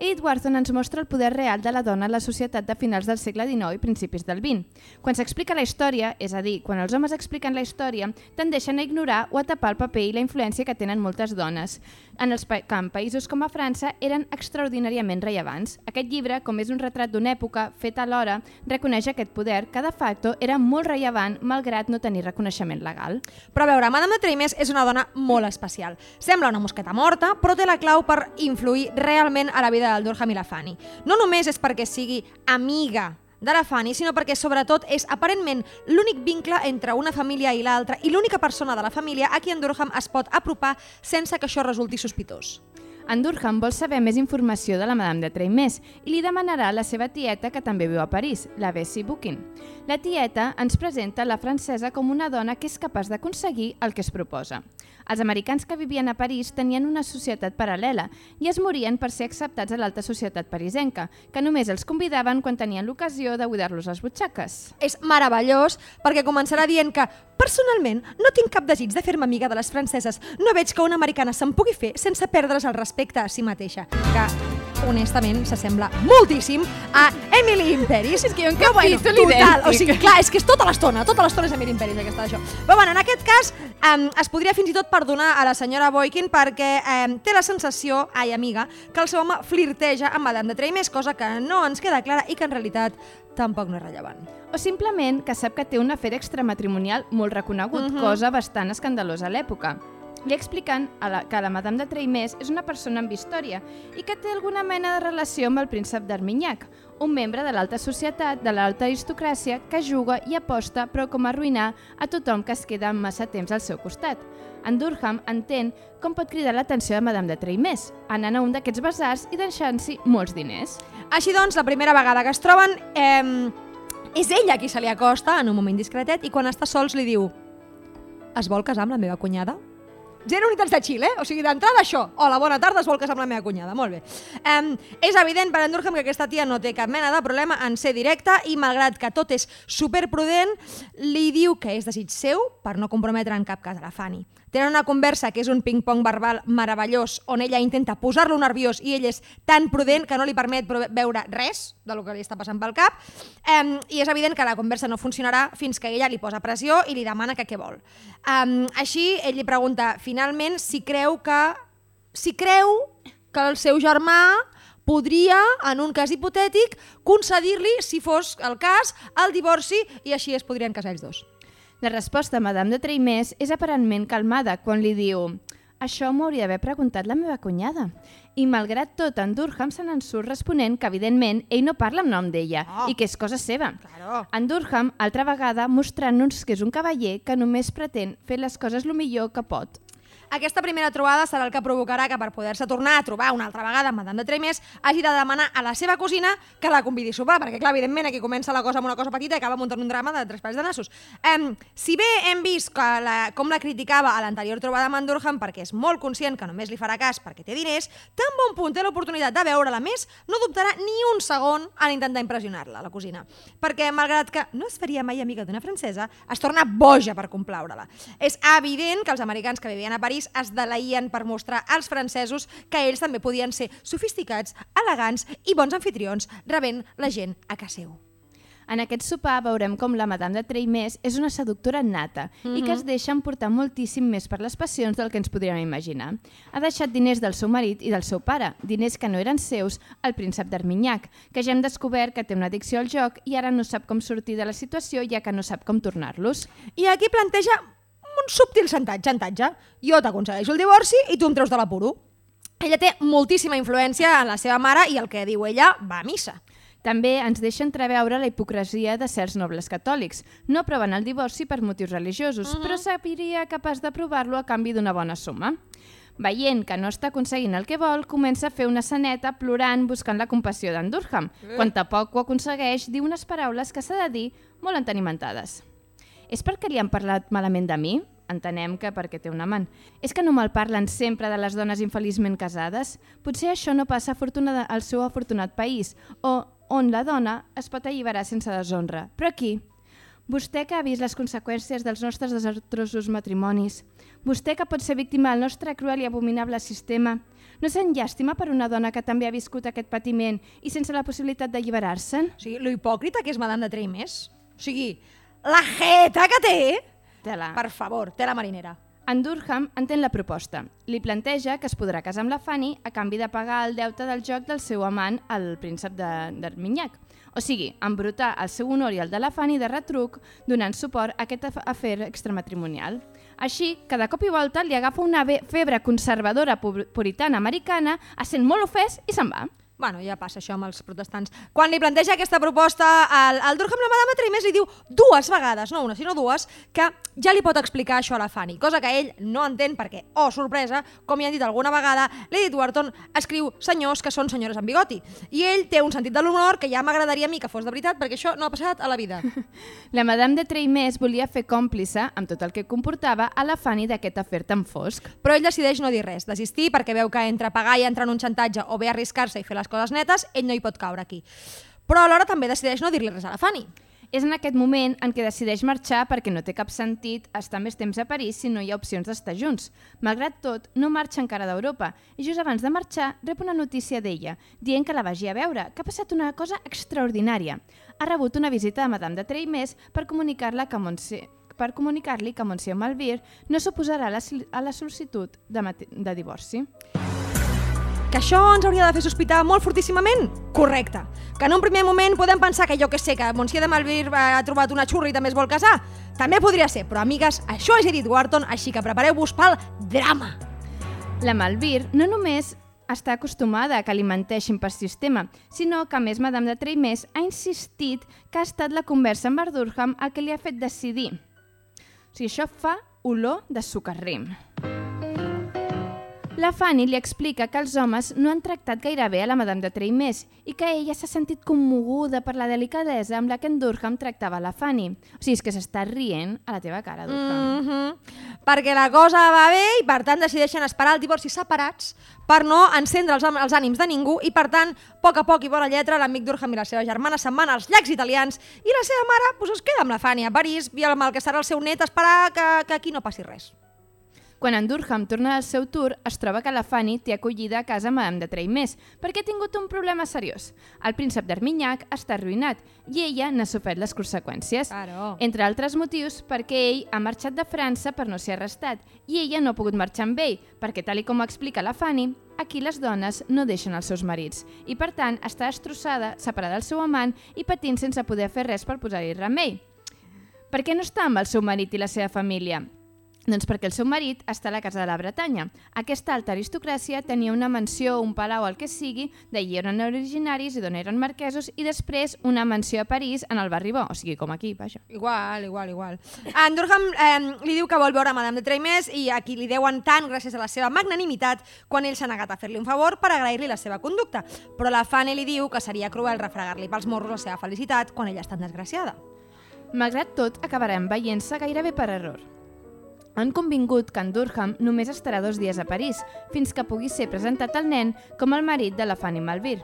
Edith ens mostra el poder real de la dona en la societat de finals del segle XIX i principis del XX. Quan s'explica la història, és a dir, quan els homes expliquen la història, tendeixen a ignorar o a tapar el paper i la influència que tenen moltes dones en els pa en països com a França eren extraordinàriament rellevants. Aquest llibre, com és un retrat d'una època fet alhora, reconeix aquest poder que de facto era molt rellevant malgrat no tenir reconeixement legal. Però a veure, Madame de és una dona molt especial. Sembla una mosqueta morta, però té la clau per influir realment a la vida del Durham i la Fanny. No només és perquè sigui amiga de la Fanny, sinó perquè sobretot és aparentment l'únic vincle entre una família i l'altra i l'única persona de la família a qui en Durham es pot apropar sense que això resulti sospitós. En Durham vol saber més informació de la Madame de Treimés i li demanarà a la seva tieta, que també viu a París, la Bessie Bookin. La tieta ens presenta la francesa com una dona que és capaç d'aconseguir el que es proposa. Els americans que vivien a París tenien una societat paral·lela i es morien per ser acceptats a l'alta societat parisenca, que només els convidaven quan tenien l'ocasió de buidar-los les butxaques. És meravellós perquè començarà dient que personalment no tinc cap desig de fer-me amiga de les franceses. No veig que una americana se'n pugui fer sense perdre's el respecte a si mateixa. Que honestament s'assembla moltíssim a Emily in Paris. És que ha un Però capítol total, idèntic. O sigui, clar, és que és tota l'estona, tota l'estona és Emily in Paris aquesta d'això. Però bueno, en aquest cas um, es podria fins i tot perdonar a la senyora Boykin perquè um, té la sensació, ai amiga, que el seu home flirteja amb Madame de Treimés, cosa que no ens queda clara i que en realitat tampoc no és rellevant. O simplement que sap que té un afer extramatrimonial molt reconegut, Mhm. cosa bastant escandalosa a l'època. Li expliquen a la, que la Madame de Treimés és una persona amb història i que té alguna mena de relació amb el príncep d'Armignac, un membre de l'alta societat, de l'alta aristocràcia, que juga i aposta però com a arruïnar a tothom que es queda massa temps al seu costat. En Durham entén com pot cridar l'atenció de Madame de Treimés, anant a un d'aquests basars i deixant-s'hi molts diners. Així doncs, la primera vegada que es troben, eh, és ella qui se li acosta en un moment discretet i quan està sols li diu es vol casar amb la meva cunyada? Zero unitats de Xile, eh? O sigui, d'entrada això. Hola, bona tarda, es vol casar amb la meva cunyada. Molt bé. Um, és evident per en Durham que aquesta tia no té cap mena de problema en ser directa i, malgrat que tot és superprudent, li diu que és desig seu per no comprometre en cap cas a la Fanny. Tenen una conversa que és un ping-pong verbal meravellós on ella intenta posar-lo nerviós i ell és tan prudent que no li permet veure res del que li està passant pel cap um, i és evident que la conversa no funcionarà fins que ella li posa pressió i li demana que què vol. Um, així, ell li pregunta finalment si creu que si creu que el seu germà podria, en un cas hipotètic, concedir-li, si fos el cas, el divorci i així es podrien casar ells dos. La resposta a Madame de Treimés és aparentment calmada quan li diu això m'ho hauria d'haver preguntat la meva cunyada. I malgrat tot, en Durham se n'en surt responent que, evidentment, ell no parla en nom d'ella Ah. i que és cosa seva. Claro. En Durham, altra vegada, mostrant-nos que és un cavaller que només pretén fer les coses el millor que pot. Aquesta primera trobada serà el que provocarà que per poder-se tornar a trobar una altra vegada amb Madame de Tremés hagi de demanar a la seva cosina que la convidi a sopar, perquè clar, evidentment aquí comença la cosa amb una cosa petita i acaba muntant un drama de tres pares de nassos. Um, si bé hem vist que la, com la criticava a l'anterior trobada amb en Durham perquè és molt conscient que només li farà cas perquè té diners, tan bon punt té l'oportunitat de veure-la més, no dubtarà ni un segon en intentar impressionar-la, la cosina. Perquè, malgrat que no es faria mai amiga d'una francesa, es torna boja per complaure-la. És evident que els americans que vivien a París es deleien per mostrar als francesos que ells també podien ser sofisticats, elegants i bons anfitrions, rebent la gent a casa seu. En aquest sopar veurem com la Madame de Treimés és una seductora nata i que es deixa emportar moltíssim més per les passions del que ens podríem imaginar. Ha deixat diners del seu marit i del seu pare, diners que no eren seus, al príncep d'Arminyac, que ja hem descobert que té una addicció al joc i ara no sap com sortir de la situació ja que no sap com tornar-los. I aquí planteja un subtil xantatge. xantatge. Jo t'aconsegueixo el divorci i tu em treus de l'apuro. Ella té moltíssima influència en la seva mare i el que diu ella va a missa. També ens deixa entreveure la hipocresia de certs nobles catòlics. No aproven el divorci per motius religiosos, però sabiria capaç d'aprovar-lo a canvi d'una bona suma. Veient que no està aconseguint el que vol, comença a fer una saneta plorant buscant la compassió d'en Durham. Quan tampoc ho aconsegueix, diu unes paraules que s'ha de dir molt entenimentades. És perquè li han parlat malament de mi? Entenem que perquè té un amant. És que no me'l parlen sempre de les dones infeliçment casades? Potser això no passa afortunada al seu afortunat país, o on la dona es pot alliberar sense deshonra. Però aquí, vostè que ha vist les conseqüències dels nostres desastrosos matrimonis, vostè que pot ser víctima del nostre cruel i abominable sistema, no sent llàstima per una dona que també ha viscut aquest patiment i sense la possibilitat d'alliberar-se'n? O sigui, lo hipòcrita que és Madame de Treimés. O sigui, la jeta que té, Tela. per favor, té la marinera. En Durham entén la proposta. Li planteja que es podrà casar amb la Fanny a canvi de pagar el deute del joc del seu amant, el príncep de- d'Arminyac. O sigui, embrutar el seu honor i el de la Fanny de retruc, donant suport a aquest af- afer extramatrimonial. Així, que de cop i volta li agafa una febre conservadora pu- puritana americana, es sent molt ofès i se'n va. Bueno, ja passa això amb els protestants. Quan li planteja aquesta proposta al, al Durham, la Madame Treimés li diu dues vegades, no una, sinó dues, que ja li pot explicar això a la Fanny, cosa que ell no entén perquè, oh, sorpresa, com ja han dit alguna vegada, Lady Wharton escriu senyors que són senyores amb bigoti. I ell té un sentit de l'honor que ja m'agradaria a mi que fos de veritat, perquè això no ha passat a la vida. La Madame de Treimés volia fer còmplice, amb tot el que comportava, a la Fanny d'aquest afer tan fosc. Però ell decideix no dir res, desistir, perquè veu que entre pagar i entrar en un xantatge o bé arriscar-se i fer les coses netes, ell no hi pot caure aquí. Però alhora també decideix no dir-li res a la Fanny. És en aquest moment en què decideix marxar perquè no té cap sentit estar més temps a París si no hi ha opcions d'estar junts. Malgrat tot, no marxa encara d'Europa i just abans de marxar rep una notícia d'ella, dient que la vagi a veure, que ha passat una cosa extraordinària. Ha rebut una visita de Madame de Treimés per comunicar-la que Montse per comunicar-li que Monsieur Malvir no s'oposarà a la, sol·licitud de, de divorci. Que això ens hauria de fer sospitar molt fortíssimament? Correcte. Que en un primer moment podem pensar que jo que sé, que Monsieur de Malvir ha trobat una xurra i també es vol casar. També podria ser, però amigues, això és Edith Wharton, així que prepareu-vos pel drama. La Malvir no només està acostumada a que li menteixin per sistema, sinó que més Madame de Treimés ha insistit que ha estat la conversa amb Art Durham el que li ha fet decidir. O sigui, això fa olor de sucarrim. La Fanny li explica que els homes no han tractat gaire bé a la Madame de Treimés i que ella s'ha sentit commoguda per la delicadesa amb la que en Durham tractava la Fanny. O sigui, és que s'està rient a la teva cara, Durham. Mm -hmm. Perquè la cosa va bé i per tant decideixen esperar el divorci separats per no encendre els, els ànims de ningú i per tant, a poc a poc i bona lletra, l'amic Durham i la seva germana se'n van als llacs italians i la seva mare pues, es queda amb la Fanny a París i amb el que serà el seu net esperar que, que aquí no passi res. Quan en Durham torna del seu tour, es troba que la Fanny té acollida a casa Madame de Treimés perquè ha tingut un problema seriós. El príncep d'Arminyac està arruïnat i ella n'ha sofert les conseqüències. Claro. Entre altres motius, perquè ell ha marxat de França per no ser arrestat i ella no ha pogut marxar amb ell, perquè, tal i com explica la Fanny, aquí les dones no deixen els seus marits i, per tant, està destrossada, separada del seu amant i patint sense poder fer res per posar-hi remei. Per què no està amb el seu marit i la seva família? Doncs perquè el seu marit està a la Casa de la Bretanya. Aquesta alta aristocràcia tenia una mansió, un palau, el que sigui, d'allí eren originaris i d'on eren marquesos, i després una mansió a París, en el barri bo, o sigui, com aquí, vaja. Igual, igual, igual. En Durham eh, li diu que vol veure Madame de Treimés i a qui li deuen tant gràcies a la seva magnanimitat quan ell s'ha negat a fer-li un favor per agrair-li la seva conducta. Però la Fanny li diu que seria cruel refregar-li pels morros la seva felicitat quan ella està tan desgraciada. Malgrat tot, acabarem veient-se gairebé per error. Han convingut que en Durham només estarà dos dies a París, fins que pugui ser presentat al nen com el marit de la Fanny Malvir.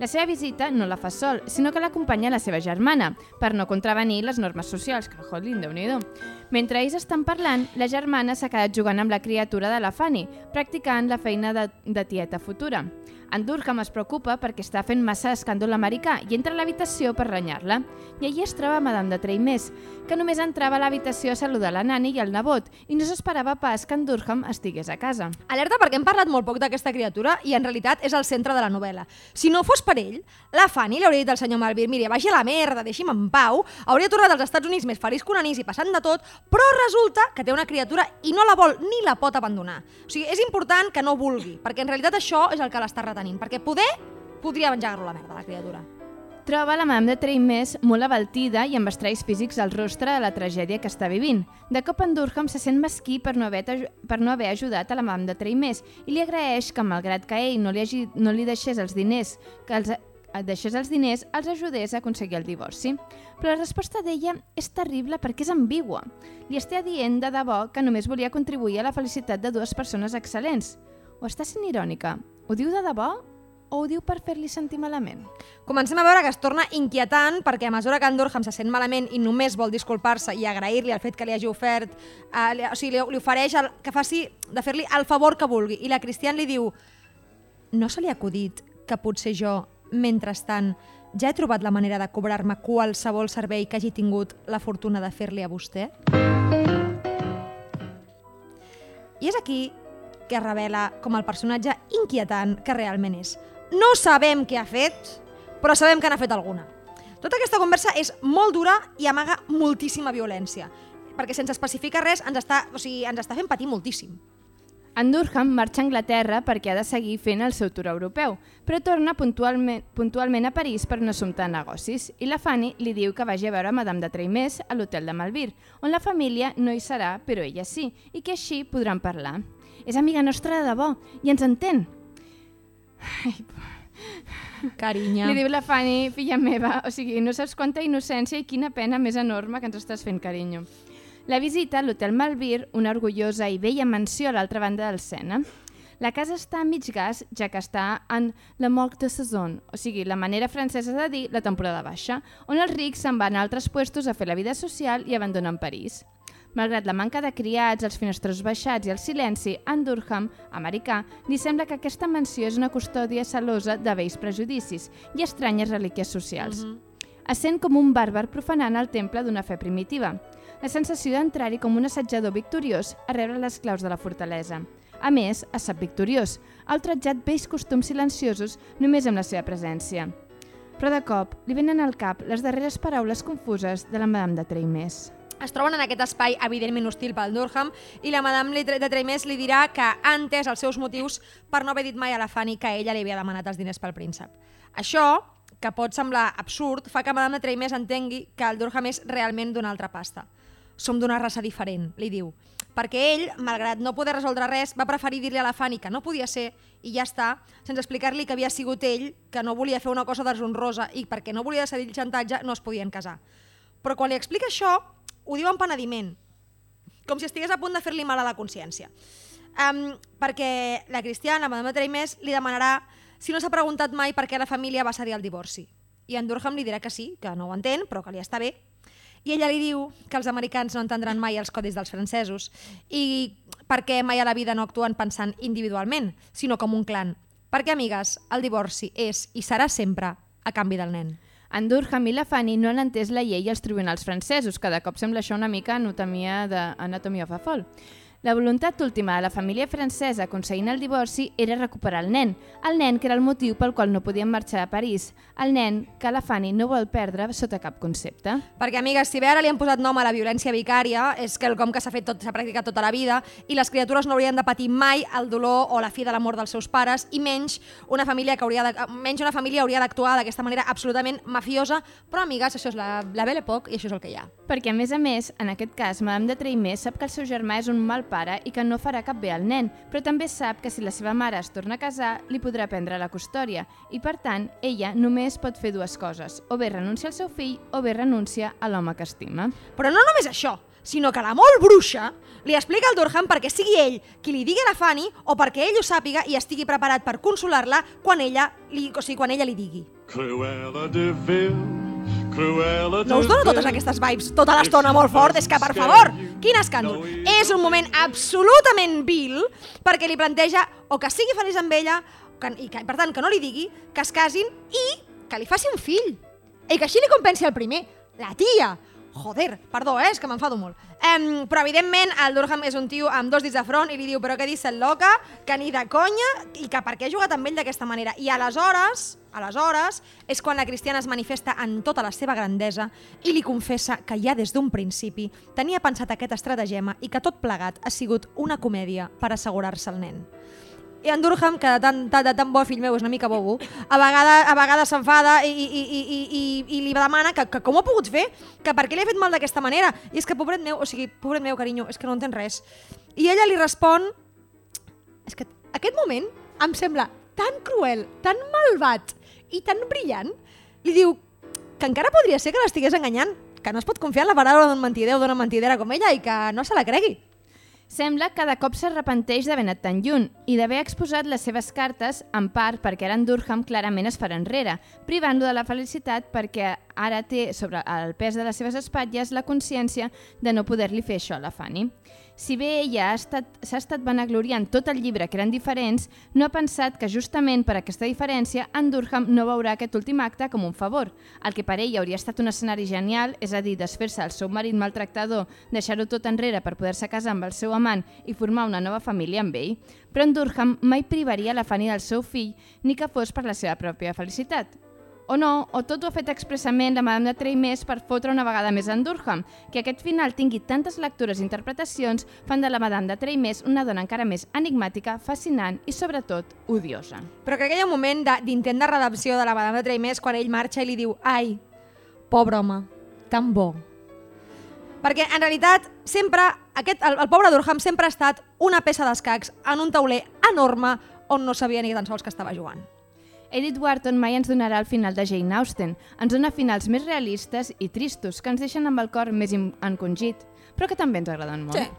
La seva visita no la fa sol, sinó que l'acompanya la seva germana, per no contravenir les normes socials, que jolín, déu nhi Mentre ells estan parlant, la germana s'ha quedat jugant amb la criatura de la Fanny, practicant la feina de, de tieta futura. En Durham es preocupa perquè està fent massa escàndol americà i entra a l'habitació per renyar-la. I allí es troba Madame de Treimés, que només entrava a l'habitació a saludar la nani i el nebot i no s'esperava pas que en Durham estigués a casa. Alerta perquè hem parlat molt poc d'aquesta criatura i en realitat és el centre de la novel·la. Si no fos per ell, la Fanny li hauria dit al senyor Malvir mira, vagi a la merda, deixi'm en pau, hauria tornat als Estats Units més feliç que un anís i passant de tot, però resulta que té una criatura i no la vol ni la pot abandonar. O sigui, és important que no vulgui, perquè en realitat això és el que l'està retenint, perquè poder podria menjar-lo la merda, la criatura. Troba la Madame de Treimés molt abaltida i amb estralls físics al rostre de la tragèdia que està vivint. De cop en Durham se sent mesquí per no haver, per no haver ajudat a la Madame de Treimés i li agraeix que, malgrat que ell no li, hagi, no li deixés els diners que els, deixés els diners, els ajudés a aconseguir el divorci. Però la resposta d'ella és terrible perquè és ambigua. Li està dient de debò que només volia contribuir a la felicitat de dues persones excel·lents. O està sent irònica? Ho diu de debò o ho diu per fer-li sentir malament? Comencem a veure que es torna inquietant perquè a mesura que en Durham se sent malament i només vol disculpar-se i agrair-li el fet que li hagi ofert, eh, li, o sigui, li, li ofereix el, que faci de fer-li el favor que vulgui. I la Cristian li diu no se li ha acudit que potser jo, mentrestant, ja he trobat la manera de cobrar-me qualsevol servei que hagi tingut la fortuna de fer-li a vostè? I és aquí que revela com el personatge inquietant que realment és. No sabem què ha fet, però sabem que n'ha fet alguna. Tota aquesta conversa és molt dura i amaga moltíssima violència, perquè sense especificar res ens està, o sigui, ens està fent patir moltíssim. En Durham marxa a Anglaterra perquè ha de seguir fent el seu tour europeu, però torna puntualment, puntualment a París per un assumpte de negocis i la Fanny li diu que vagi a veure Madame de Treimés a l'hotel de Malvir, on la família no hi serà, però ella sí, i que així podran parlar. És amiga nostra de debò i ens entén. Ai, Carinya. Li diu la Fanny, filla meva, o sigui, no saps quanta innocència i quina pena més enorme que ens estàs fent, carinyo. La visita a l'Hotel Malvir, una orgullosa i vella mansió a l'altra banda del Sena. La casa està a mig gas, ja que està en la moc de saison, o sigui, la manera francesa de dir la temporada baixa, on els rics se'n van a altres puestos a fer la vida social i abandonen París. Malgrat la manca de criats, els finestrons baixats i el silenci, en Durham, americà, li sembla que aquesta mansió és una custòdia celosa de vells prejudicis i estranyes relíquies socials. Mm -hmm. Es sent com un bàrbar profanant el temple d'una fe primitiva. La sensació d'entrar-hi com un assetjador victoriós a rebre les claus de la fortalesa. A més, es sap victoriós, ha ultratjat vells costums silenciosos només amb la seva presència. Però de cop li venen al cap les darreres paraules confuses de la Madame de Treimés. Es troben en aquest espai evidentment hostil pel Durham i la Madame de Treimés li dirà que ha entès els seus motius per no haver dit mai a la Fanny que ella li havia demanat els diners pel príncep. Això, que pot semblar absurd, fa que Madame de Treimés entengui que el Durham és realment d'una altra pasta. Som d'una raça diferent, li diu. Perquè ell, malgrat no poder resoldre res, va preferir dir-li a la Fanny que no podia ser i ja està, sense explicar-li que havia sigut ell que no volia fer una cosa deshonrosa i perquè no volia cedir el xantatge no es podien casar. Però quan li explica això, ho diu amb penediment, com si estigués a punt de fer-li mal a la consciència. Um, perquè la Cristiana, Madame Treimés, li demanarà si no s'ha preguntat mai per què la família va cedir el divorci. I en Durham li dirà que sí, que no ho entén, però que li està bé. I ella li diu que els americans no entendran mai els codis dels francesos i per què mai a la vida no actuen pensant individualment, sinó com un clan? Perquè, amigues, el divorci és i serà sempre a canvi del nen. Durham i la Fanny no han entès la llei als tribunals francesos, cada cop sembla això una mica anatomia de Anatomy of a. La voluntat última de la família francesa aconseguint el divorci era recuperar el nen, el nen que era el motiu pel qual no podien marxar a París, el nen que la Fanny no vol perdre sota cap concepte. Perquè, amigues, si bé ara li han posat nom a la violència vicària, és que el com que s'ha fet tot, s'ha practicat tota la vida, i les criatures no haurien de patir mai el dolor o la fi de la mort dels seus pares, i menys una família que hauria de, menys una família hauria d'actuar d'aquesta manera absolutament mafiosa, però, amigues, això és la, la Belle Époque i això és el que hi ha. Perquè, a més a més, en aquest cas, Madame de Treimé sap que el seu germà és un mal pare i que no farà cap bé al nen, però també sap que si la seva mare es torna a casar, li podrà prendre la custòdia, i per tant, ella només pot fer dues coses, o bé renuncia al seu fill o bé renuncia a l'home que estima. Però no només això, sinó que la molt bruixa li explica al Durham perquè sigui ell qui li digui a la Fanny o perquè ell ho sàpiga i estigui preparat per consolar-la quan ella li, o sigui, quan ella li digui. Cruella de Vil, No us dono totes aquestes vibes tota l'estona molt fort? És que, per favor, quin escàndol. És un moment absolutament vil perquè li planteja o que sigui feliç amb ella que, i que, per tant, que no li digui que es casin i que li faci un fill. I que així li compensi el primer. La tia. Joder, perdó, eh? és que m'enfado molt. Um, però, evidentment, el Durham és un tio amb dos dits de front i li diu però que dius loca, que ni de conya, i que per què ha jugat amb ell d'aquesta manera. I aleshores, aleshores, és quan la Cristiana es manifesta en tota la seva grandesa i li confessa que ja des d'un principi tenia pensat aquest estratagema i que tot plegat ha sigut una comèdia per assegurar-se el nen. I en Durham, que de tan, de, de tan bo fill meu és una mica bobo, a vegades, a vegades s'enfada i, i, i, i, i, i li demana que, que com ho ha pogut fer, que per què li ha fet mal d'aquesta manera. I és que, pobret meu, o sigui, pobret meu, carinyo, és que no entén res. I ella li respon, és que aquest moment em sembla tan cruel, tan malvat i tan brillant. Li diu que encara podria ser que l'estigués enganyant, que no es pot confiar en la paraula d'un mentider o d'una mentidera com ella i que no se la cregui. Sembla que de cop s'arrepenteix d'haver anat tan lluny i d'haver exposat les seves cartes, en part perquè ara en Durham clarament es farà enrere, privant-lo de la felicitat perquè ara té sobre el pes de les seves espatlles la consciència de no poder-li fer això a la Fanny. Si bé ella s'ha estat, estat vanagloriant tot el llibre que eren diferents, no ha pensat que justament per aquesta diferència en Durham no veurà aquest últim acte com un favor. El que per ell hauria estat un escenari genial, és a dir, desfer-se del seu marit maltractador, deixar-ho tot enrere per poder-se casar amb el seu amant i formar una nova família amb ell, però en Durham mai privaria la Fanny del seu fill, ni que fos per la seva pròpia felicitat. O no, o tot ho ha fet expressament la Madame de Treimés per fotre una vegada més en Durham, que aquest final tingui tantes lectures i interpretacions fan de la Madame de Treimés una dona encara més enigmàtica, fascinant i, sobretot, odiosa. Però que un moment de- d'intent de, redempció de la Madame de Treimés quan ell marxa i li diu ai, pobre home, tan bo. Perquè en realitat sempre, aquest, el, el pobre Durham sempre ha estat una peça d'escacs en un tauler enorme on no sabia ni tan sols que estava jugant. Edith Wharton mai ens donarà el final de Jane Austen. Ens dona finals més realistes i tristos, que ens deixen amb el cor més encongit, però que també ens agraden molt. Sí.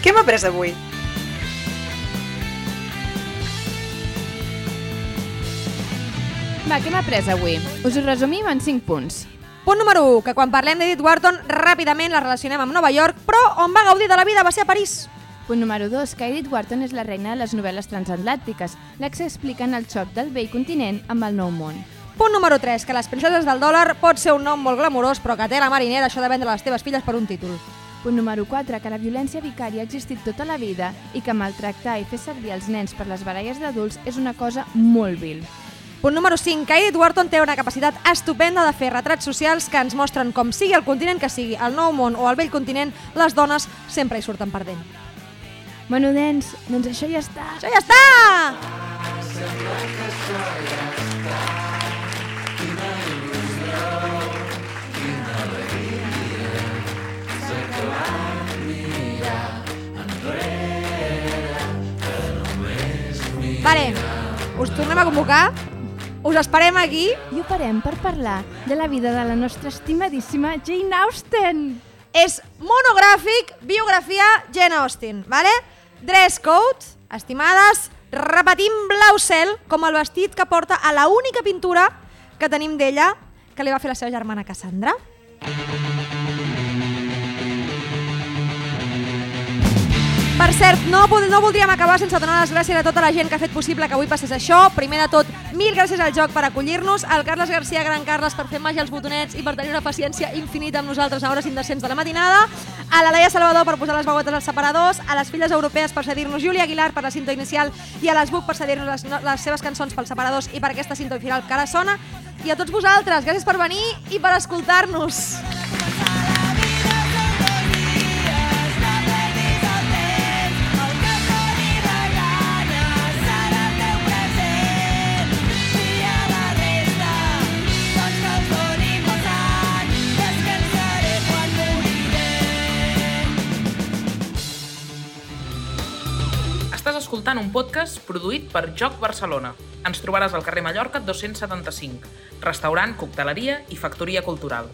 Què hem après avui? Va, què hem après avui? Us ho resumim en 5 punts. Punt número 1, que quan parlem d'Edith Wharton ràpidament la relacionem amb Nova York, però on va gaudir de la vida va ser a París. Punt número 2, que Edith Wharton és la reina de les novel·les transatlàntiques, les que expliquen el xoc del vell continent amb el nou món. Punt número 3, que les princeses del dòlar pot ser un nom molt glamurós, però que té la marinera això de vendre les teves filles per un títol. Punt número 4, que la violència vicària ha existit tota la vida i que maltractar i fer servir els nens per les baralles d'adults és una cosa molt vil. Punt número 5, que Edith Wharton té una capacitat estupenda de fer retrats socials que ens mostren com sigui el continent que sigui, el nou món o el vell continent, les dones sempre hi surten perdent. Menudens, doncs això ja està. Això ja està! Vale, us tornem a convocar, us esperem aquí. I ho farem per parlar de la vida de la nostra estimadíssima Jane Austen. És monogràfic, biografia Jane Austen, vale? Dress code, estimades, repetim blau cel com el vestit que porta a la única pintura que tenim d'ella que li va fer la seva germana Cassandra. Per cert, no, no voldríem acabar sense donar les gràcies a tota la gent que ha fet possible que avui passés això. Primer de tot, mil gràcies al joc per acollir-nos, al Carles Garcia, Gran Carles, per fer màgia als botonets i per tenir una paciència infinita amb nosaltres a hores indecents de la matinada, a la Laia Salvador per posar les veuetes als separadors, a les filles europees per cedir-nos Júlia Aguilar per la cinta inicial i a les Buc per cedir-nos les, les seves cançons pels separadors i per aquesta cinta final que ara sona. I a tots vosaltres, gràcies per venir i per escoltar-nos. Estàs escoltant un podcast produït per Joc Barcelona. Ens trobaràs al carrer Mallorca 275, restaurant, cocteleria i factoria cultural.